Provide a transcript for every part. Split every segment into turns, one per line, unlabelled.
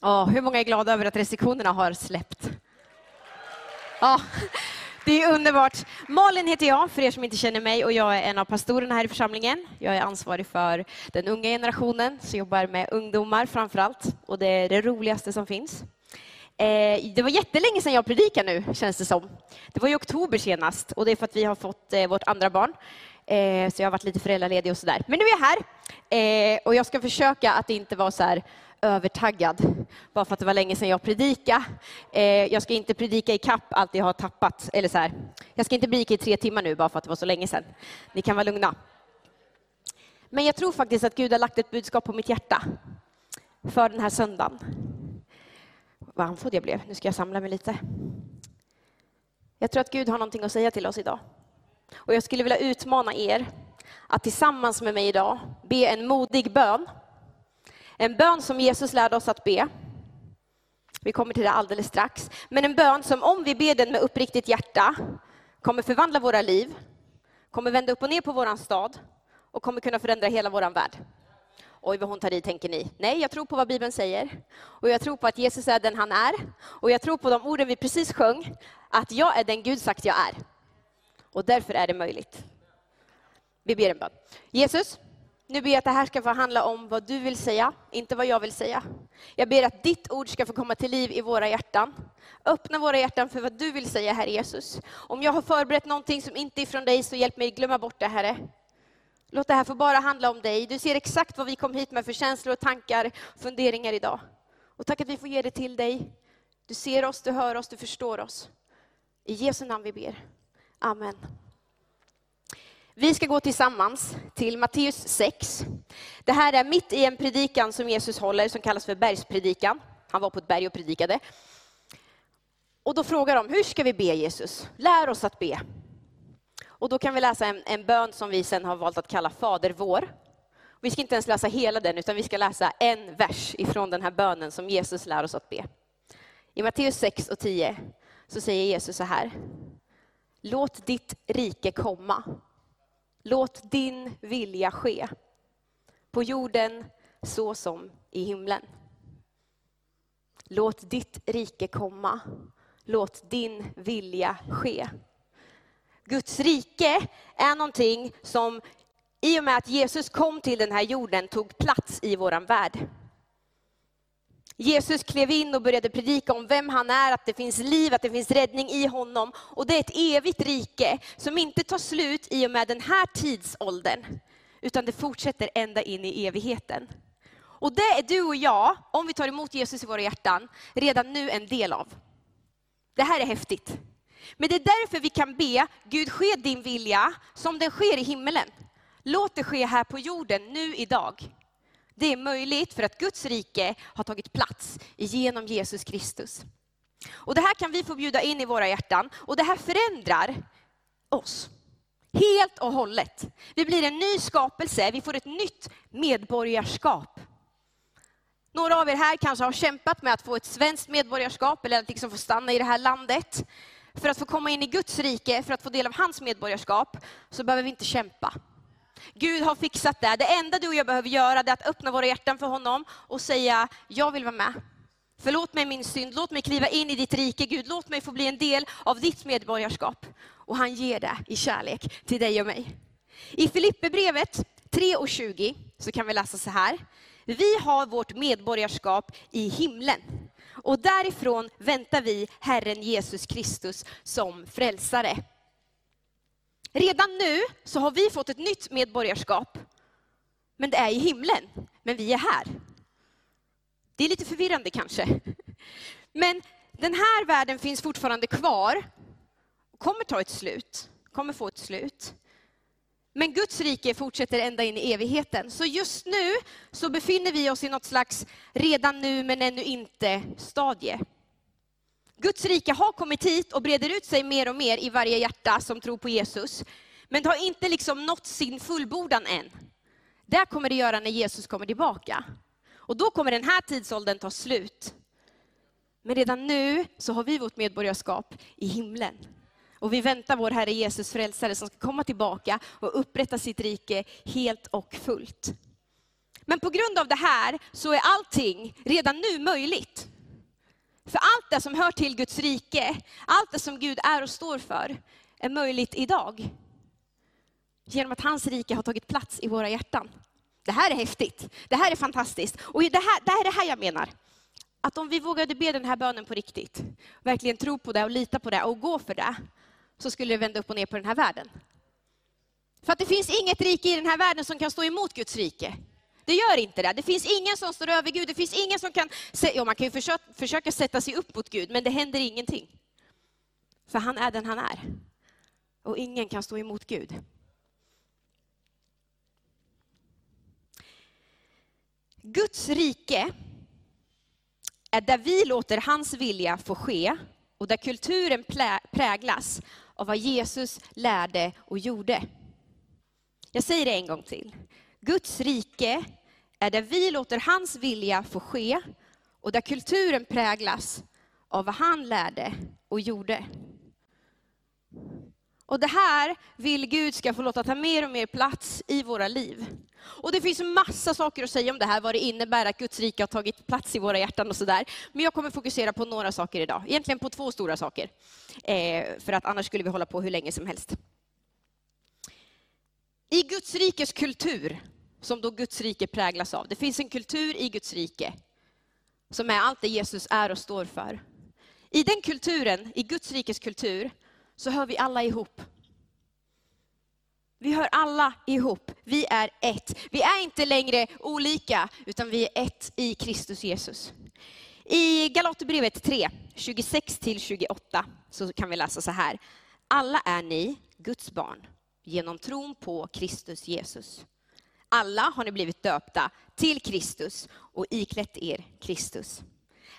Ja, hur många är glada över att restriktionerna har släppt? Ja, det är underbart. Malin heter jag, för er som inte känner mig, och jag är en av pastorerna här i församlingen. Jag är ansvarig för den unga generationen, som jobbar med ungdomar framför allt, och det är det roligaste som finns. Eh, det var jättelänge sedan jag predikade nu, känns det som. Det var i oktober senast, och det är för att vi har fått eh, vårt andra barn. Eh, så jag har varit lite föräldraledig och sådär. Men nu är jag här, och jag ska försöka att inte vara så här övertaggad, bara för att det var länge sedan jag predikade. Eh, jag ska inte predika i kapp allt jag har tappat, eller så här. Jag ska inte predika i tre timmar nu, bara för att det var så länge sedan. Ni kan vara lugna. Men jag tror faktiskt att Gud har lagt ett budskap på mitt hjärta för den här söndagen. Vad andfådd jag blev. Nu ska jag samla mig lite. Jag tror att Gud har någonting att säga till oss idag. Och jag skulle vilja utmana er att tillsammans med mig idag be en modig bön en bön som Jesus lärde oss att be. Vi kommer till det alldeles strax. Men en bön som om vi ber den med uppriktigt hjärta kommer förvandla våra liv, kommer vända upp och ner på vår stad och kommer kunna förändra hela vår värld. Oj, vad hon tar i, tänker ni. Nej, jag tror på vad Bibeln säger. Och jag tror på att Jesus är den han är. Och jag tror på de orden vi precis sjöng, att jag är den Gud sagt jag är. Och därför är det möjligt. Vi ber en bön. Jesus, nu ber jag att det här ska få handla om vad du vill säga, inte vad jag vill säga. Jag ber att ditt ord ska få komma till liv i våra hjärtan. Öppna våra hjärtan för vad du vill säga, Herre Jesus. Om jag har förberett någonting som inte är från dig, så hjälp mig glömma bort det, Herre. Låt det här få bara handla om dig. Du ser exakt vad vi kom hit med för känslor, och tankar, och funderingar idag. Och tack att vi får ge det till dig. Du ser oss, du hör oss, du förstår oss. I Jesu namn vi ber. Amen. Vi ska gå tillsammans till Matteus 6. Det här är mitt i en predikan som Jesus håller som kallas för bergspredikan. Han var på ett berg och predikade. Och då frågar de, hur ska vi be Jesus? Lär oss att be. Och då kan vi läsa en, en bön som vi sen har valt att kalla Fader vår. Vi ska inte ens läsa hela den, utan vi ska läsa en vers ifrån den här bönen som Jesus lär oss att be. I Matteus 6 och 10 så säger Jesus så här. Låt ditt rike komma. Låt din vilja ske, på jorden så som i himlen. Låt ditt rike komma, låt din vilja ske. Guds rike är någonting som i och med att Jesus kom till den här jorden tog plats i våran värld. Jesus klev in och började predika om vem han är, att det finns liv, att det finns räddning i honom. Och det är ett evigt rike som inte tar slut i och med den här tidsåldern, utan det fortsätter ända in i evigheten. Och det är du och jag, om vi tar emot Jesus i våra hjärtan, redan nu en del av. Det här är häftigt. Men det är därför vi kan be, Gud ske din vilja som den sker i himmelen. Låt det ske här på jorden nu idag. Det är möjligt för att Guds rike har tagit plats genom Jesus Kristus. Och det här kan vi få bjuda in i våra hjärtan och det här förändrar oss. Helt och hållet. Vi blir en ny skapelse, vi får ett nytt medborgarskap. Några av er här kanske har kämpat med att få ett svenskt medborgarskap eller att liksom få stanna i det här landet. För att få komma in i Guds rike, för att få del av hans medborgarskap, så behöver vi inte kämpa. Gud har fixat det. Det enda du och jag behöver göra är att öppna våra hjärtan för honom och säga, jag vill vara med. Förlåt mig min synd, låt mig kliva in i ditt rike, Gud. Låt mig få bli en del av ditt medborgarskap. Och han ger det i kärlek till dig och mig. I Filipperbrevet 3 och 20 så kan vi läsa så här. Vi har vårt medborgarskap i himlen. Och därifrån väntar vi Herren Jesus Kristus som frälsare. Redan nu så har vi fått ett nytt medborgarskap. Men det är i himlen, men vi är här. Det är lite förvirrande kanske. Men den här världen finns fortfarande kvar, och kommer ta ett slut, kommer få ett slut. Men Guds rike fortsätter ända in i evigheten. Så just nu så befinner vi oss i något slags redan nu men ännu inte stadie. Guds rike har kommit hit och breder ut sig mer och mer i varje hjärta som tror på Jesus. Men det har inte liksom nått sin fullbordan än. Det kommer det göra när Jesus kommer tillbaka. Och då kommer den här tidsåldern ta slut. Men redan nu så har vi vårt medborgarskap i himlen. Och vi väntar vår Herre Jesus frälsare som ska komma tillbaka och upprätta sitt rike helt och fullt. Men på grund av det här så är allting redan nu möjligt. För allt det som hör till Guds rike, allt det som Gud är och står för, är möjligt idag. Genom att hans rike har tagit plats i våra hjärtan. Det här är häftigt. Det här är fantastiskt. Och det, här, det här är det här jag menar. Att om vi vågade be den här bönen på riktigt, verkligen tro på det och lita på det och gå för det, så skulle det vända upp och ner på den här världen. För att det finns inget rike i den här världen som kan stå emot Guds rike. Det gör inte det. Det finns ingen som står över Gud. Det finns ingen som kan... Ja, man kan ju försöka, försöka sätta sig upp mot Gud, men det händer ingenting. För han är den han är. Och ingen kan stå emot Gud. Guds rike är där vi låter hans vilja få ske och där kulturen präglas av vad Jesus lärde och gjorde. Jag säger det en gång till. Guds rike är där vi låter hans vilja få ske och där kulturen präglas av vad han lärde och gjorde. Och det här vill Gud ska få låta ta mer och mer plats i våra liv. Och det finns massa saker att säga om det här, vad det innebär att Guds rike har tagit plats i våra hjärtan och sådär. Men jag kommer fokusera på några saker idag, egentligen på två stora saker. Eh, för att annars skulle vi hålla på hur länge som helst. I Guds rikes kultur, som då Guds rike präglas av, det finns en kultur i Guds rike som är allt det Jesus är och står för. I den kulturen, i Guds rikes kultur, så hör vi alla ihop. Vi hör alla ihop. Vi är ett. Vi är inte längre olika, utan vi är ett i Kristus Jesus. I Galaterbrevet 3, 26-28 så kan vi läsa så här. Alla är ni Guds barn genom tron på Kristus Jesus. Alla har ni blivit döpta till Kristus och iklätt er Kristus.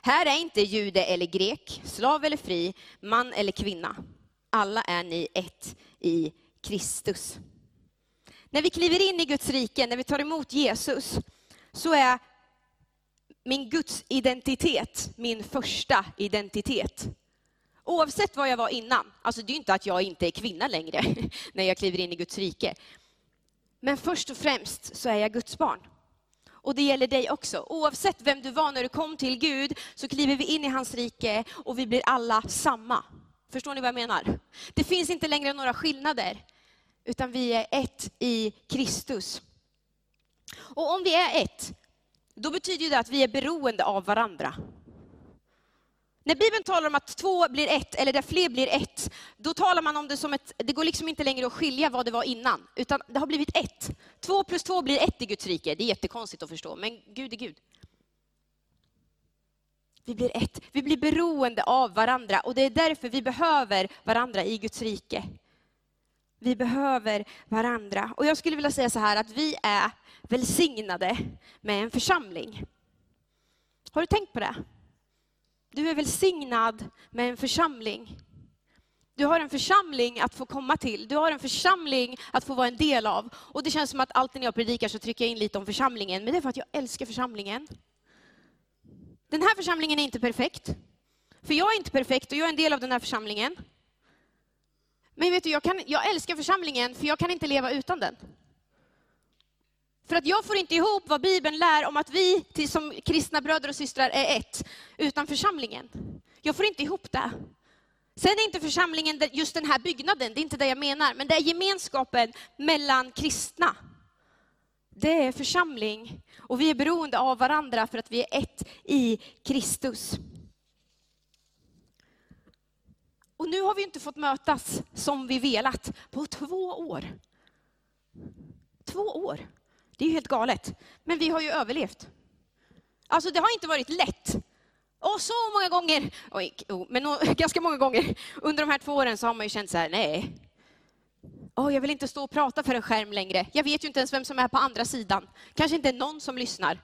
Här är inte jude eller grek, slav eller fri, man eller kvinna. Alla är ni ett i Kristus. När vi kliver in i Guds rike, när vi tar emot Jesus, så är min Guds identitet min första identitet. Oavsett vad jag var innan. Alltså det är inte att jag inte är kvinna längre när jag kliver in i Guds rike. Men först och främst så är jag Guds barn. Och det gäller dig också. Oavsett vem du var när du kom till Gud, så kliver vi in i hans rike och vi blir alla samma. Förstår ni vad jag menar? Det finns inte längre några skillnader, utan vi är ett i Kristus. Och om vi är ett, då betyder det att vi är beroende av varandra. När Bibeln talar om att två blir ett, eller där fler blir ett, då talar man om det som ett, det går liksom inte längre att skilja vad det var innan, utan det har blivit ett. Två plus två blir ett i Guds rike. Det är jättekonstigt att förstå, men Gud är Gud. Vi blir ett. Vi blir beroende av varandra och det är därför vi behöver varandra i Guds rike. Vi behöver varandra. Och jag skulle vilja säga så här att vi är välsignade med en församling. Har du tänkt på det? Du är välsignad med en församling. Du har en församling att få komma till. Du har en församling att få vara en del av. Och det känns som att alltid när jag predikar så trycker jag in lite om församlingen, men det är för att jag älskar församlingen. Den här församlingen är inte perfekt. För jag är inte perfekt och jag är en del av den här församlingen. Men vet du, jag, kan, jag älskar församlingen för jag kan inte leva utan den. För att jag får inte ihop vad Bibeln lär om att vi som kristna bröder och systrar är ett, utan församlingen. Jag får inte ihop det. Sen är inte församlingen just den här byggnaden, det är inte det jag menar, men det är gemenskapen mellan kristna. Det är församling och vi är beroende av varandra för att vi är ett i Kristus. Och nu har vi inte fått mötas som vi velat på två år. Två år. Det är ju helt galet. Men vi har ju överlevt. Alltså det har inte varit lätt. Och så många gånger, oj, oh, men ganska många gånger under de här två åren så har man ju känt så här, nej. Oh, jag vill inte stå och prata för en skärm längre. Jag vet ju inte ens vem som är på andra sidan. Kanske inte någon som lyssnar.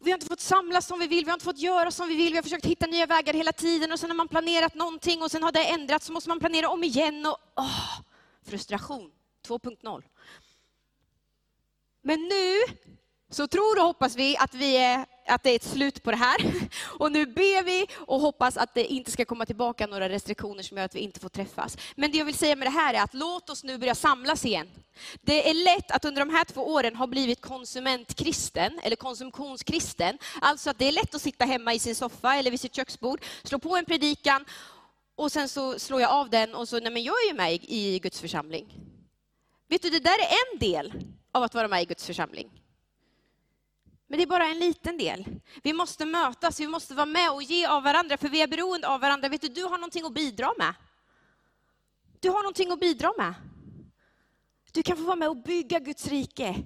Vi har inte fått samlas som vi vill, vi har inte fått göra som vi vill, vi har försökt hitta nya vägar hela tiden och sen har man planerat någonting och sen har det ändrats så måste man planera om igen och oh, frustration 2.0. Men nu så tror och hoppas vi att vi är att det är ett slut på det här. Och nu ber vi och hoppas att det inte ska komma tillbaka några restriktioner som gör att vi inte får träffas. Men det jag vill säga med det här är att låt oss nu börja samlas igen. Det är lätt att under de här två åren ha blivit konsumentkristen, eller konsumtionskristen. Alltså att det är lätt att sitta hemma i sin soffa eller vid sitt köksbord, slå på en predikan och sen så slår jag av den och så, nej men jag är ju med i Guds församling. Vet du, det där är en del av att vara med i Guds församling. Men det är bara en liten del. Vi måste mötas, vi måste vara med och ge av varandra, för vi är beroende av varandra. Vet du, du har någonting att bidra med. Du har någonting att bidra med. Du kan få vara med och bygga Guds rike.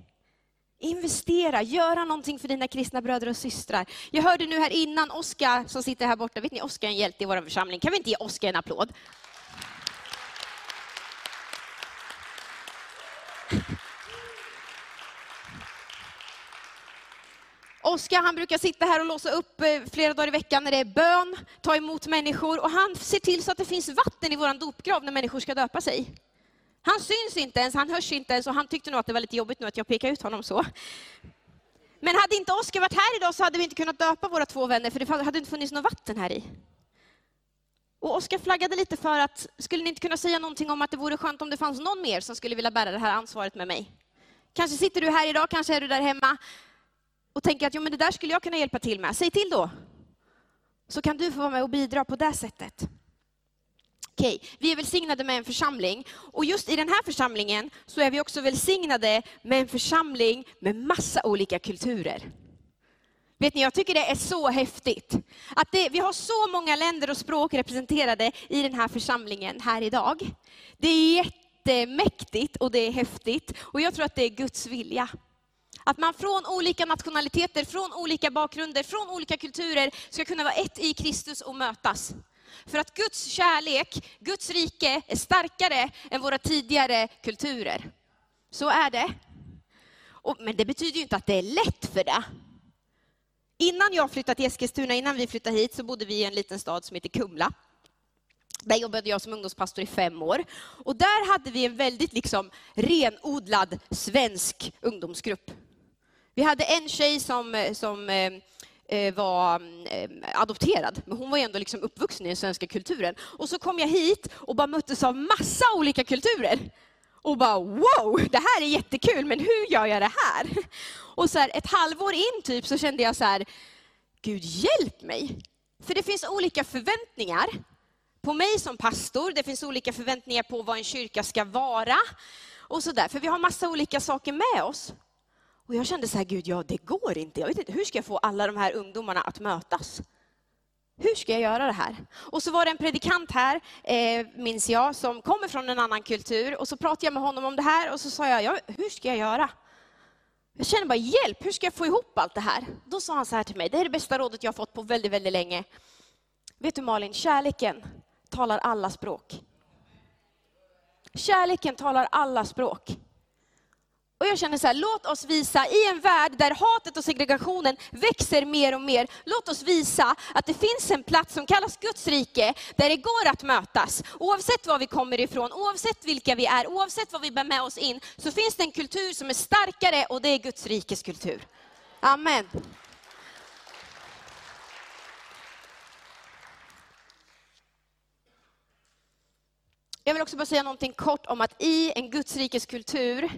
Investera, göra någonting för dina kristna bröder och systrar. Jag hörde nu här innan Oskar som sitter här borta, vet ni Oskar är en hjälte i vår församling. Kan vi inte ge Oskar en applåd? Oskar han brukar sitta här och låsa upp eh, flera dagar i veckan när det är bön, ta emot människor och han ser till så att det finns vatten i vår dopgrav när människor ska döpa sig. Han syns inte ens, han hörs inte ens och han tyckte nog att det var lite jobbigt nu att jag pekar ut honom så. Men hade inte Oskar varit här idag så hade vi inte kunnat döpa våra två vänner för det hade inte funnits något vatten här i. Och Oskar flaggade lite för att, skulle ni inte kunna säga någonting om att det vore skönt om det fanns någon mer som skulle vilja bära det här ansvaret med mig? Kanske sitter du här idag, kanske är du där hemma och tänker att jo, men det där skulle jag kunna hjälpa till med. Säg till då. Så kan du få vara med och bidra på det sättet. Okej, vi är välsignade med en församling och just i den här församlingen så är vi också välsignade med en församling med massa olika kulturer. Vet ni, jag tycker det är så häftigt. Att det, vi har så många länder och språk representerade i den här församlingen här idag. Det är jättemäktigt och det är häftigt och jag tror att det är Guds vilja. Att man från olika nationaliteter, från olika bakgrunder, från olika kulturer ska kunna vara ett i Kristus och mötas. För att Guds kärlek, Guds rike är starkare än våra tidigare kulturer. Så är det. Och, men det betyder ju inte att det är lätt för det. Innan jag flyttade till Eskilstuna, innan vi flyttade hit, så bodde vi i en liten stad som heter Kumla. Där jobbade jag som ungdomspastor i fem år. Och där hade vi en väldigt liksom renodlad svensk ungdomsgrupp. Vi hade en tjej som, eh, som eh, eh, var eh, adopterad, men hon var ändå liksom uppvuxen i den svenska kulturen. Och så kom jag hit och bara möttes av massa olika kulturer. Och bara wow, det här är jättekul, men hur gör jag det här? Och så här, ett halvår in typ så kände jag så här, Gud hjälp mig. För det finns olika förväntningar på mig som pastor, det finns olika förväntningar på vad en kyrka ska vara. Och så där, för vi har massa olika saker med oss. Och jag kände så här, Gud, ja det går inte. Jag vet inte, hur ska jag få alla de här ungdomarna att mötas? Hur ska jag göra det här? Och så var det en predikant här, eh, minns jag, som kommer från en annan kultur. Och så pratade jag med honom om det här och så sa jag, ja, hur ska jag göra? Jag känner bara hjälp, hur ska jag få ihop allt det här? Då sa han så här till mig, det är det bästa rådet jag har fått på väldigt, väldigt länge. Vet du Malin, kärleken talar alla språk. Kärleken talar alla språk. Och jag känner så här, låt oss visa i en värld där hatet och segregationen växer mer och mer, låt oss visa att det finns en plats som kallas Guds rike, där det går att mötas. Oavsett var vi kommer ifrån, oavsett vilka vi är, oavsett vad vi bär med oss in, så finns det en kultur som är starkare och det är Guds rikes kultur. Amen. Jag vill också bara säga någonting kort om att i en Guds rikes kultur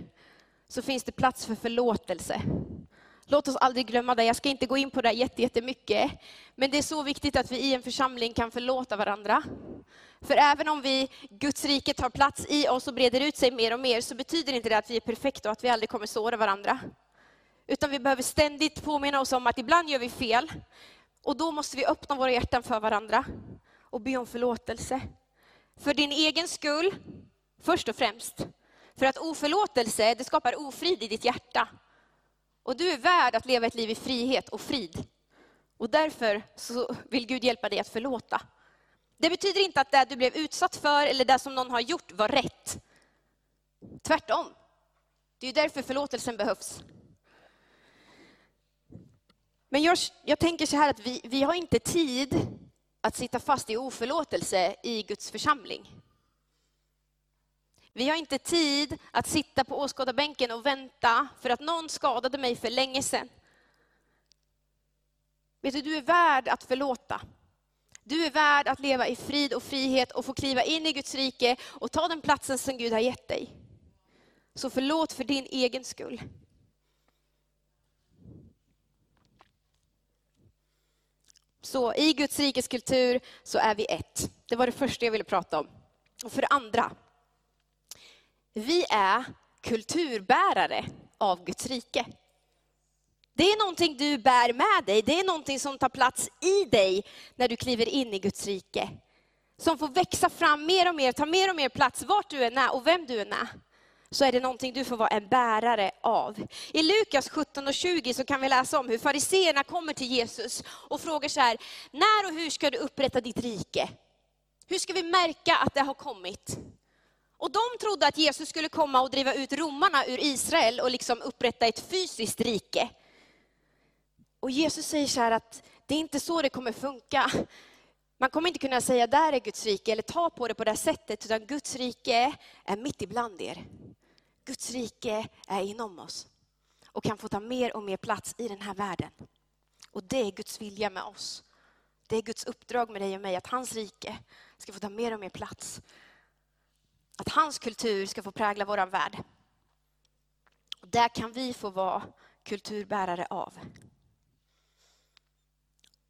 så finns det plats för förlåtelse. Låt oss aldrig glömma det. Jag ska inte gå in på det jättemycket, men det är så viktigt att vi i en församling kan förlåta varandra. För även om vi, Guds rike tar plats i oss och breder ut sig mer och mer, så betyder inte det att vi är perfekta och att vi aldrig kommer såra varandra. Utan vi behöver ständigt påminna oss om att ibland gör vi fel, och då måste vi öppna våra hjärtan för varandra och be om förlåtelse. För din egen skull, först och främst. För att oförlåtelse, det skapar ofrid i ditt hjärta. Och du är värd att leva ett liv i frihet och frid. Och därför så vill Gud hjälpa dig att förlåta. Det betyder inte att det du blev utsatt för eller det som någon har gjort var rätt. Tvärtom. Det är därför förlåtelsen behövs. Men jag, jag tänker så här att vi, vi har inte tid att sitta fast i oförlåtelse i Guds församling. Vi har inte tid att sitta på åskådarbänken och vänta för att någon skadade mig för länge sedan. Vet du, du är värd att förlåta. Du är värd att leva i frid och frihet och få kliva in i Guds rike och ta den platsen som Gud har gett dig. Så förlåt för din egen skull. Så i Guds rikes kultur så är vi ett. Det var det första jag ville prata om. Och för det andra, vi är kulturbärare av Guds rike. Det är någonting du bär med dig, det är någonting som tar plats i dig när du kliver in i Guds rike. Som får växa fram mer och mer, ta mer och mer plats vart du än är och vem du än är. Så är det någonting du får vara en bärare av. I Lukas 17 och 20 så kan vi läsa om hur fariseerna kommer till Jesus och frågar så här, när och hur ska du upprätta ditt rike? Hur ska vi märka att det har kommit? Och de trodde att Jesus skulle komma och driva ut romarna ur Israel och liksom upprätta ett fysiskt rike. Och Jesus säger så här att det är inte så det kommer funka. Man kommer inte kunna säga där är Guds rike eller ta på det på det sättet, utan Guds rike är mitt ibland er. Guds rike är inom oss och kan få ta mer och mer plats i den här världen. Och det är Guds vilja med oss. Det är Guds uppdrag med dig och mig, att hans rike ska få ta mer och mer plats. Att hans kultur ska få prägla vår värld. Och där kan vi få vara kulturbärare av.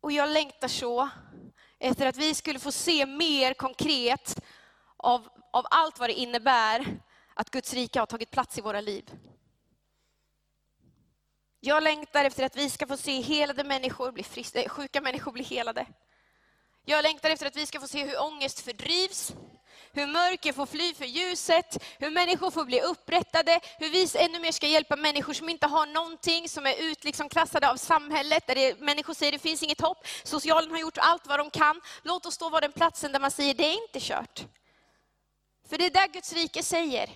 Och jag längtar så efter att vi skulle få se mer konkret av, av allt vad det innebär att Guds rike har tagit plats i våra liv. Jag längtar efter att vi ska få se helade människor bli friska, eh, sjuka människor bli helade. Jag längtar efter att vi ska få se hur ångest fördrivs, hur mörker får fly för ljuset, hur människor får bli upprättade, hur vi ännu mer ska hjälpa människor som inte har någonting, som är utklassade liksom av samhället, där det, människor säger det finns inget hopp. Socialen har gjort allt vad de kan. Låt oss då vara den platsen där man säger det är inte kört. För det är där Guds rike säger.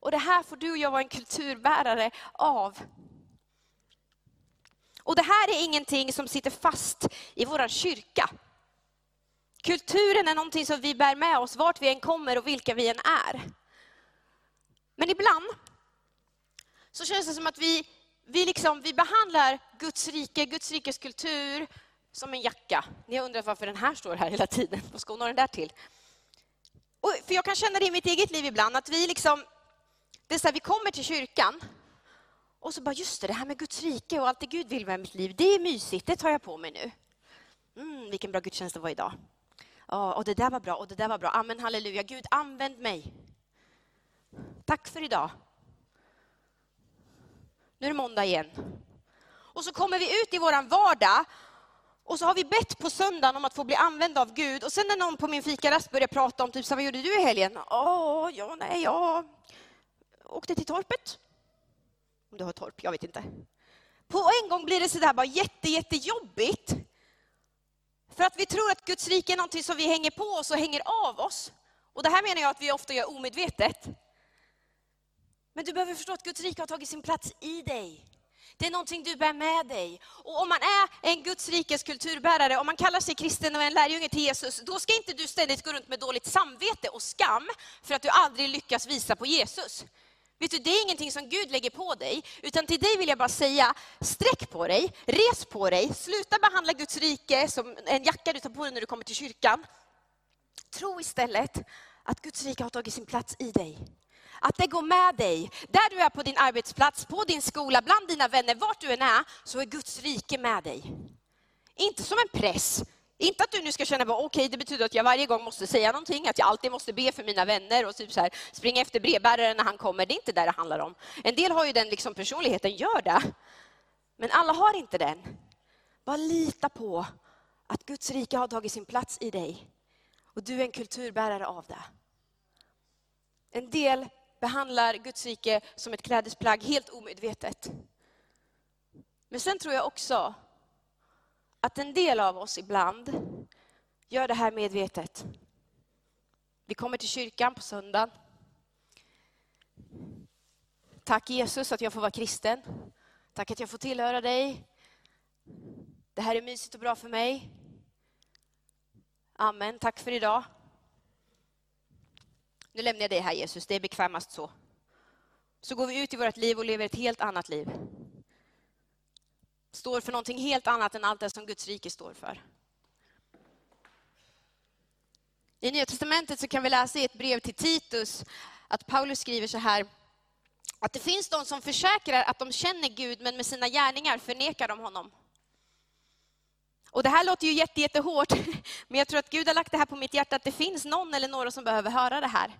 Och det här får du och jag vara en kulturbärare av. Och det här är ingenting som sitter fast i vår kyrka. Kulturen är någonting som vi bär med oss vart vi än kommer och vilka vi än är. Men ibland så känns det som att vi, vi, liksom, vi behandlar Guds rike, Guds rikes kultur som en jacka. Ni har undrat varför den här står här hela tiden. Vad ska hon ha den där till? Och för jag kan känna det i mitt eget liv ibland, att vi liksom, det är så här, vi kommer till kyrkan och så bara, just det, det här med Guds rike och allt det Gud vill med mitt liv, det är mysigt, det tar jag på mig nu. Mm, vilken bra gudstjänst det var idag. Ja, och det där var bra, och det där var bra. Amen, halleluja. Gud, använd mig. Tack för idag. Nu är det måndag igen. Och så kommer vi ut i vår vardag och så har vi bett på söndagen om att få bli använda av Gud. Och sen när någon på min fikarast börjar prata om typ, så vad gjorde du i helgen? Åh, ja, nej, jag åkte till torpet. Om du har torp, jag vet inte. På en gång blir det sådär bara jätte, jättejobbigt. För att vi tror att Guds rike är någonting som vi hänger på oss och hänger av oss. Och det här menar jag att vi ofta gör omedvetet. Men du behöver förstå att Guds rike har tagit sin plats i dig. Det är någonting du bär med dig. Och om man är en Guds rikes kulturbärare, om man kallar sig kristen och en lärjunge till Jesus, då ska inte du ständigt gå runt med dåligt samvete och skam för att du aldrig lyckas visa på Jesus. Vet du, det är ingenting som Gud lägger på dig, utan till dig vill jag bara säga, sträck på dig, res på dig, sluta behandla Guds rike som en jacka du tar på dig när du kommer till kyrkan. Tro istället att Guds rike har tagit sin plats i dig. Att det går med dig. Där du är på din arbetsplats, på din skola, bland dina vänner, vart du än är, så är Guds rike med dig. Inte som en press, inte att du nu ska känna att okay, det betyder att jag varje gång måste säga någonting, att jag alltid måste be för mina vänner och typ så här, springa efter brevbäraren när han kommer. Det är inte det det handlar om. En del har ju den liksom personligheten, gör det. Men alla har inte den. Bara lita på att Guds rike har tagit sin plats i dig. Och du är en kulturbärare av det. En del behandlar Guds rike som ett klädesplagg helt omedvetet. Men sen tror jag också att en del av oss ibland gör det här medvetet. Vi kommer till kyrkan på söndagen. Tack Jesus att jag får vara kristen. Tack att jag får tillhöra dig. Det här är mysigt och bra för mig. Amen, tack för idag. Nu lämnar jag dig här Jesus, det är bekvämast så. Så går vi ut i vårt liv och lever ett helt annat liv står för någonting helt annat än allt det som Guds rike står för. I Nya Testamentet så kan vi läsa i ett brev till Titus att Paulus skriver så här, att det finns de som försäkrar att de känner Gud, men med sina gärningar förnekar de honom. Och det här låter ju jätte, jättehårt, men jag tror att Gud har lagt det här på mitt hjärta, att det finns någon eller några som behöver höra det här.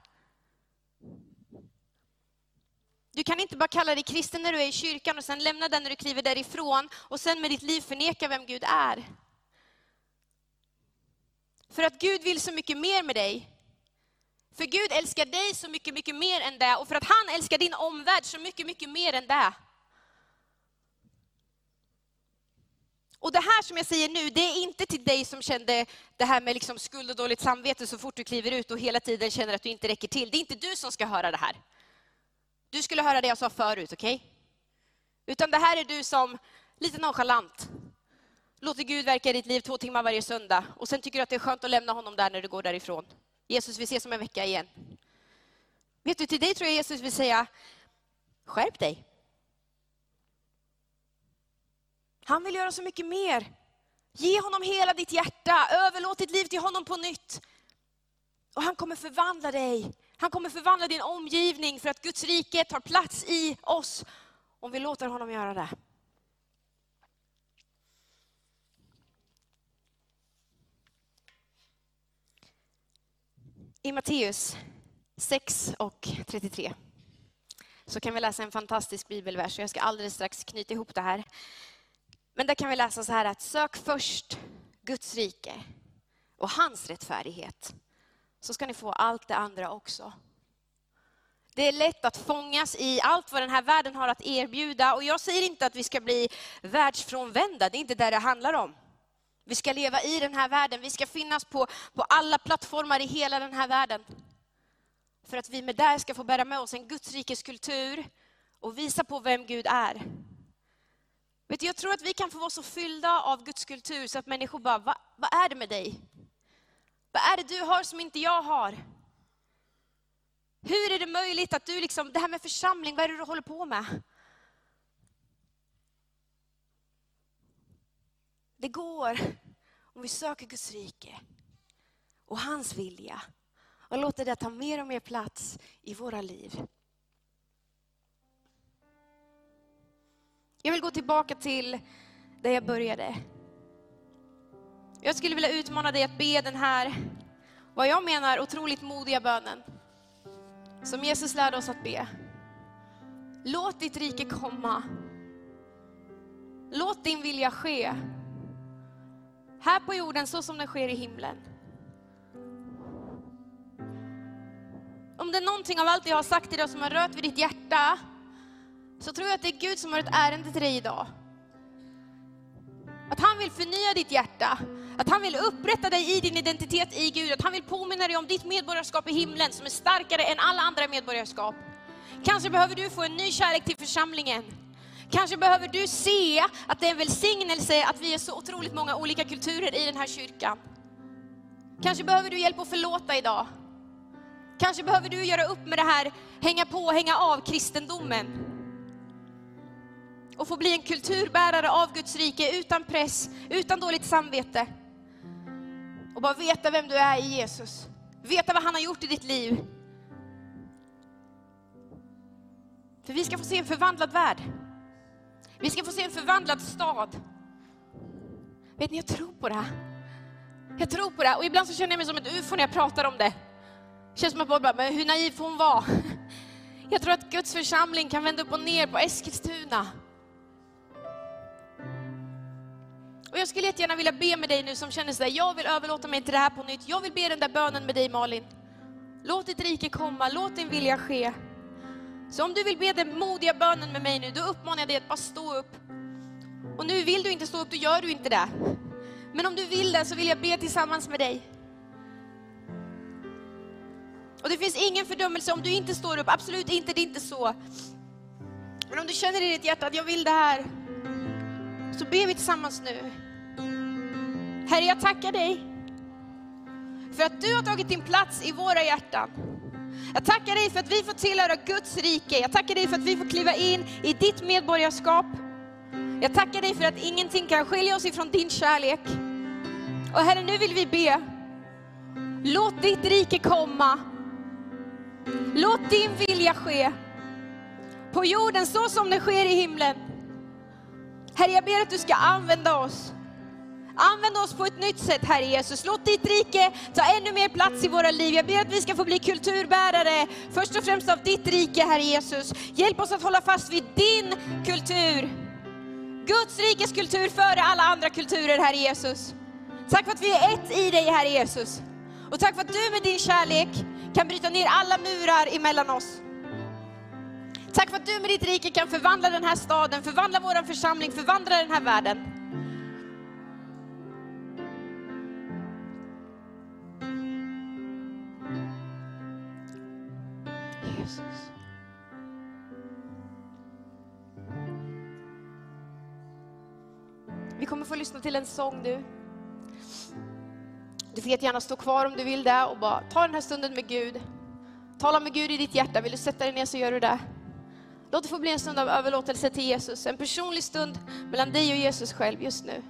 Du kan inte bara kalla dig kristen när du är i kyrkan och sen lämna den när du kliver därifrån och sen med ditt liv förneka vem Gud är. För att Gud vill så mycket mer med dig. För Gud älskar dig så mycket, mycket mer än det. Och för att han älskar din omvärld så mycket, mycket mer än det. Och det här som jag säger nu, det är inte till dig som kände det här med liksom skuld och dåligt samvete så fort du kliver ut och hela tiden känner att du inte räcker till. Det är inte du som ska höra det här. Du skulle höra det jag sa förut, okej? Okay? Utan det här är du som, lite nonchalant, låter Gud verka i ditt liv två timmar varje söndag och sen tycker du att det är skönt att lämna honom där när du går därifrån. Jesus, vi ses om en vecka igen. Vet du, till dig tror jag Jesus vill säga, skärp dig. Han vill göra så mycket mer. Ge honom hela ditt hjärta, överlåt ditt liv till honom på nytt. Och han kommer förvandla dig. Han kommer förvandla din omgivning för att Guds rike tar plats i oss om vi låter honom göra det. I Matteus 6 och 33 så kan vi läsa en fantastisk bibelvers. Jag ska alldeles strax knyta ihop det här. Men där kan vi läsa så här att sök först Guds rike och hans rättfärdighet. Så ska ni få allt det andra också. Det är lätt att fångas i allt vad den här världen har att erbjuda. Och jag säger inte att vi ska bli världsfrånvända, det är inte det det handlar om. Vi ska leva i den här världen, vi ska finnas på, på alla plattformar i hela den här världen. För att vi med det ska få bära med oss en Guds rikes kultur och visa på vem Gud är. Vet du, jag tror att vi kan få vara så fyllda av Guds kultur så att människor bara, Va, vad är det med dig? Vad är det du har som inte jag har? Hur är det möjligt att du liksom, det här med församling, vad är det du håller på med? Det går om vi söker Guds rike och hans vilja och låter det ta mer och mer plats i våra liv. Jag vill gå tillbaka till där jag började. Jag skulle vilja utmana dig att be den här, vad jag menar, otroligt modiga bönen. Som Jesus lärde oss att be. Låt ditt rike komma. Låt din vilja ske. Här på jorden så som den sker i himlen. Om det är någonting av allt jag har sagt idag som har rört vid ditt hjärta, så tror jag att det är Gud som har ett ärende till dig idag. Att han vill förnya ditt hjärta, att han vill upprätta dig i din identitet i Gud, att han vill påminna dig om ditt medborgarskap i himlen som är starkare än alla andra medborgarskap. Kanske behöver du få en ny kärlek till församlingen. Kanske behöver du se att det är en välsignelse att vi är så otroligt många olika kulturer i den här kyrkan. Kanske behöver du hjälp att förlåta idag. Kanske behöver du göra upp med det här hänga på och hänga av kristendomen. Och få bli en kulturbärare av Guds rike utan press, utan dåligt samvete. Och bara veta vem du är i Jesus. Veta vad han har gjort i ditt liv. För vi ska få se en förvandlad värld. Vi ska få se en förvandlad stad. Vet ni, jag tror på det här. Jag tror på det och ibland så känner jag mig som ett ufo när jag pratar om det. Det känns som att bara, men hur naiv får hon vara? Jag tror att Guds församling kan vända upp och ner på Eskilstuna. Och jag skulle jättegärna vilja be med dig nu som känner sådär, jag vill överlåta mig till det här på nytt. Jag vill be den där bönen med dig Malin. Låt ditt rike komma, låt din vilja ske. Så om du vill be den modiga bönen med mig nu, då uppmanar jag dig att bara stå upp. Och nu vill du inte stå upp, då gör du inte det. Men om du vill det så vill jag be tillsammans med dig. Och det finns ingen fördömelse om du inte står upp, absolut inte, det är inte så. Men om du känner i ditt hjärta att jag vill det här, så ber vi tillsammans nu. Herre, jag tackar dig för att du har tagit din plats i våra hjärtan. Jag tackar dig för att vi får tillhöra Guds rike. Jag tackar dig för att vi får kliva in i ditt medborgarskap. Jag tackar dig för att ingenting kan skilja oss ifrån din kärlek. Och Herre, nu vill vi be. Låt ditt rike komma. Låt din vilja ske. På jorden så som det sker i himlen. Herre, jag ber att du ska använda oss. Använd oss på ett nytt sätt, Herre Jesus. Låt ditt rike ta ännu mer plats i våra liv. Jag ber att vi ska få bli kulturbärare, först och främst av ditt rike, Herre Jesus. Hjälp oss att hålla fast vid din kultur. Guds rikes kultur före alla andra kulturer, Herre Jesus. Tack för att vi är ett i dig, Herre Jesus. Och tack för att du med din kärlek kan bryta ner alla murar emellan oss. Tack för att du med ditt rike kan förvandla den här staden, förvandla vår församling, förvandla den här världen. Jesus. Vi kommer få lyssna till en sång nu. Du får gärna stå kvar om du vill det och bara ta den här stunden med Gud. Tala med Gud i ditt hjärta. Vill du sätta dig ner så gör du det. Låt det få bli en stund av överlåtelse till Jesus. En personlig stund mellan dig och Jesus själv just nu.